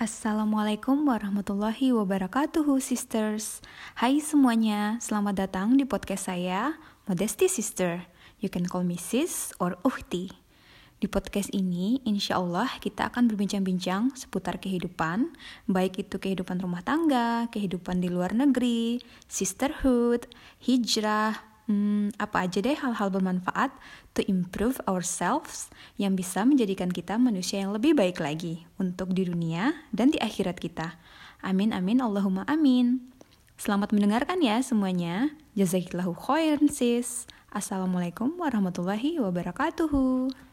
Assalamualaikum warahmatullahi wabarakatuh, sisters. Hai semuanya, selamat datang di podcast saya, Modesty Sister. You can call me sis or uhti. Di podcast ini, insya Allah kita akan berbincang-bincang seputar kehidupan, baik itu kehidupan rumah tangga, kehidupan di luar negeri, sisterhood, hijrah, hmm, apa aja deh hal-hal bermanfaat to improve ourselves yang bisa menjadikan kita manusia yang lebih baik lagi untuk di dunia dan di akhirat kita. Amin amin Allahumma amin. Selamat mendengarkan ya semuanya. Jazakillahu khairan sis. Assalamualaikum warahmatullahi wabarakatuh.